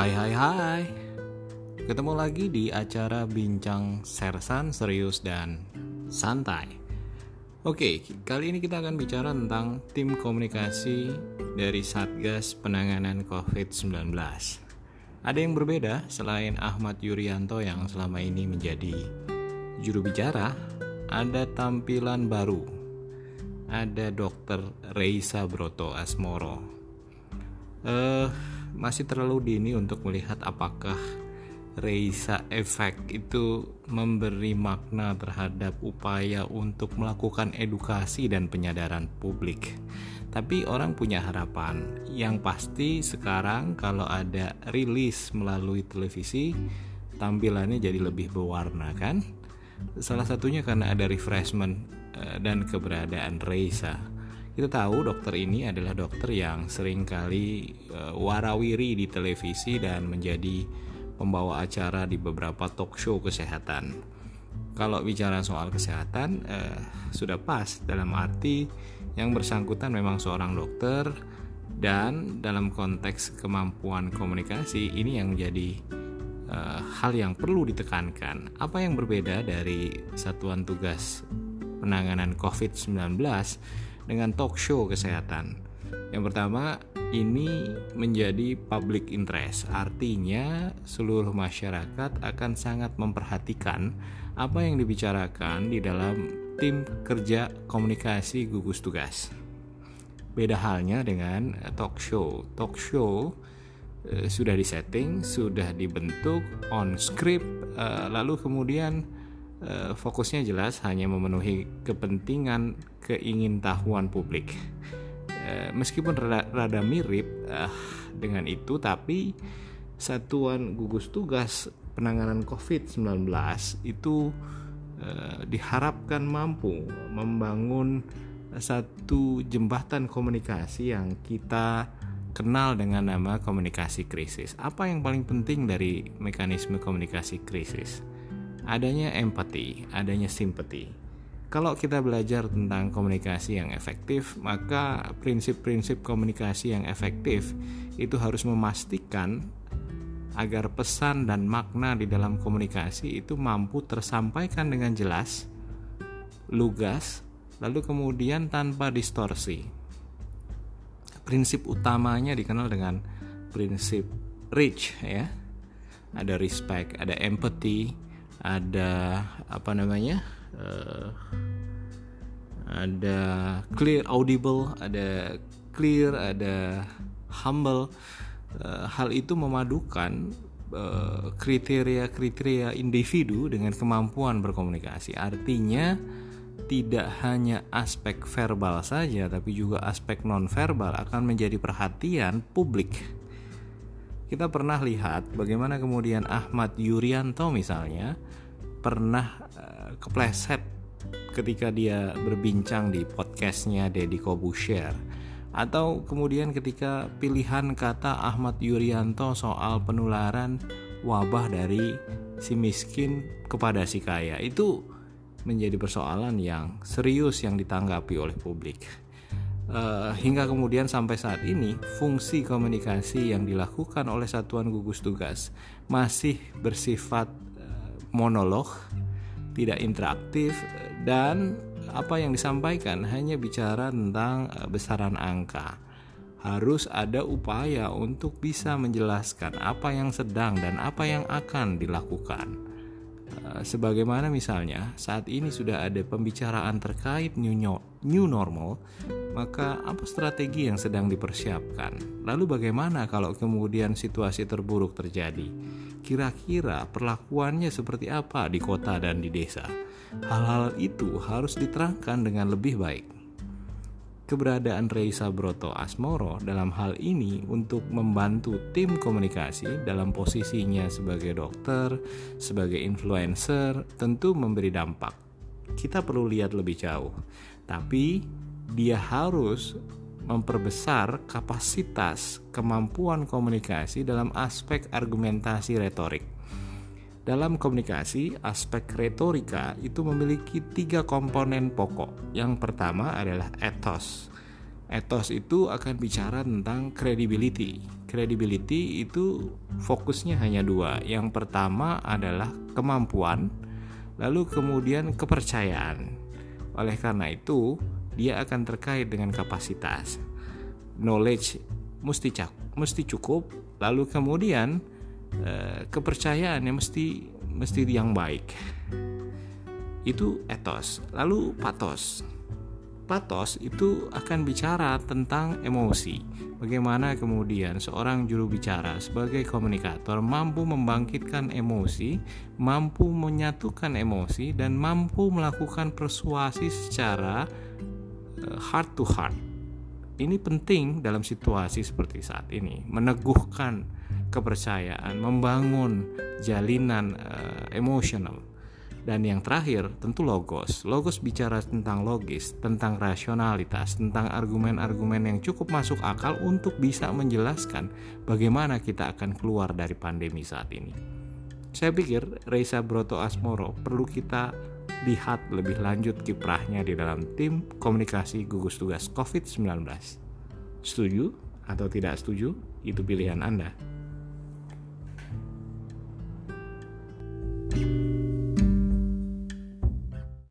Hai hai hai. Ketemu lagi di acara Bincang Sersan Serius dan Santai. Oke, kali ini kita akan bicara tentang tim komunikasi dari Satgas Penanganan COVID-19 Ada yang berbeda selain Ahmad Yuryanto yang selama ini menjadi juru bicara Ada tampilan baru. Ada Dr. Reisa Broto Asmoro. Uh, masih terlalu dini untuk melihat apakah Reisa efek itu memberi makna terhadap upaya untuk melakukan edukasi dan penyadaran publik. Tapi orang punya harapan. Yang pasti sekarang kalau ada rilis melalui televisi, tampilannya jadi lebih berwarna kan? Salah satunya karena ada refreshment eh, dan keberadaan Reisa kita tahu dokter ini adalah dokter yang sering kali uh, warawiri di televisi dan menjadi pembawa acara di beberapa talk show kesehatan. Kalau bicara soal kesehatan uh, sudah pas dalam arti yang bersangkutan memang seorang dokter dan dalam konteks kemampuan komunikasi ini yang menjadi uh, hal yang perlu ditekankan. Apa yang berbeda dari satuan tugas penanganan COVID-19 dengan talk show kesehatan. Yang pertama, ini menjadi public interest, artinya seluruh masyarakat akan sangat memperhatikan apa yang dibicarakan di dalam tim kerja komunikasi gugus tugas. Beda halnya dengan talk show. Talk show eh, sudah disetting, sudah dibentuk on script, eh, lalu kemudian Eh, fokusnya jelas hanya memenuhi kepentingan keingintahuan publik. Eh, meskipun rada, rada mirip uh, dengan itu, tapi satuan gugus tugas penanganan COVID-19 itu diharapkan mampu membangun satu jembatan komunikasi yang kita kenal dengan nama komunikasi krisis. Apa yang paling penting dari mekanisme komunikasi krisis? Adanya empati, adanya simpati. Kalau kita belajar tentang komunikasi yang efektif, maka prinsip-prinsip komunikasi yang efektif itu harus memastikan agar pesan dan makna di dalam komunikasi itu mampu tersampaikan dengan jelas, lugas, lalu kemudian tanpa distorsi. Prinsip utamanya dikenal dengan prinsip rich ya. Ada respect, ada empathy, ada apa namanya uh, ada clear audible ada clear ada humble. Uh, hal itu memadukan eh, kriteria-kriteria uh, individu dengan kemampuan berkomunikasi. Artinya tidak hanya aspek verbal saja tapi juga aspek nonverbal akan menjadi perhatian publik kita pernah lihat bagaimana kemudian Ahmad Yuryanto misalnya pernah uh, kepleset ketika dia berbincang di podcastnya Deddy Kobusier. Atau kemudian ketika pilihan kata Ahmad Yuryanto soal penularan wabah dari si miskin kepada si kaya itu menjadi persoalan yang serius yang ditanggapi oleh publik uh, hingga kemudian sampai saat ini fungsi komunikasi yang dilakukan oleh satuan gugus tugas masih bersifat uh, monolog, tidak interaktif dan apa yang disampaikan hanya bicara tentang uh, besaran angka. Harus ada upaya untuk bisa menjelaskan apa yang sedang dan apa yang akan dilakukan Eh, sebagaimana misalnya saat ini sudah ada pembicaraan terkait new, new normal, maka apa strategi yang sedang dipersiapkan? Lalu bagaimana kalau kemudian situasi terburuk terjadi? Kira-kira perlakuannya seperti apa di kota dan di desa? Hal-hal itu harus diterangkan dengan lebih baik keberadaan Reisa Broto Asmoro dalam hal ini untuk membantu tim komunikasi dalam posisinya sebagai dokter, sebagai influencer, tentu memberi dampak. Kita perlu lihat lebih jauh, tapi dia harus memperbesar kapasitas kemampuan komunikasi dalam aspek argumentasi retorik. Dalam komunikasi, aspek retorika itu memiliki tiga komponen pokok. Yang pertama adalah ethos. Ethos itu akan bicara tentang credibility. Credibility itu fokusnya hanya dua. Yang pertama adalah kemampuan, lalu kemudian kepercayaan. Oleh karena itu, dia akan terkait dengan kapasitas. Knowledge mesti mesti cukup, lalu kemudian eh, kepercayaan yang mesti mesti yang baik. Itu etos. Lalu patos patos itu akan bicara tentang emosi. Bagaimana kemudian seorang juru bicara sebagai komunikator mampu membangkitkan emosi, mampu menyatukan emosi, dan mampu melakukan persuasi secara eh, heart to heart. Ini penting dalam situasi seperti saat ini, meneguhkan kepercayaan, membangun jalinan uh, emosional dan yang terakhir tentu logos. Logos bicara tentang logis, tentang rasionalitas, tentang argumen-argumen yang cukup masuk akal untuk bisa menjelaskan bagaimana kita akan keluar dari pandemi saat ini. Saya pikir Reza Broto Asmoro perlu kita lihat lebih lanjut kiprahnya di dalam tim komunikasi gugus tugas COVID-19. Setuju atau tidak setuju? Itu pilihan Anda.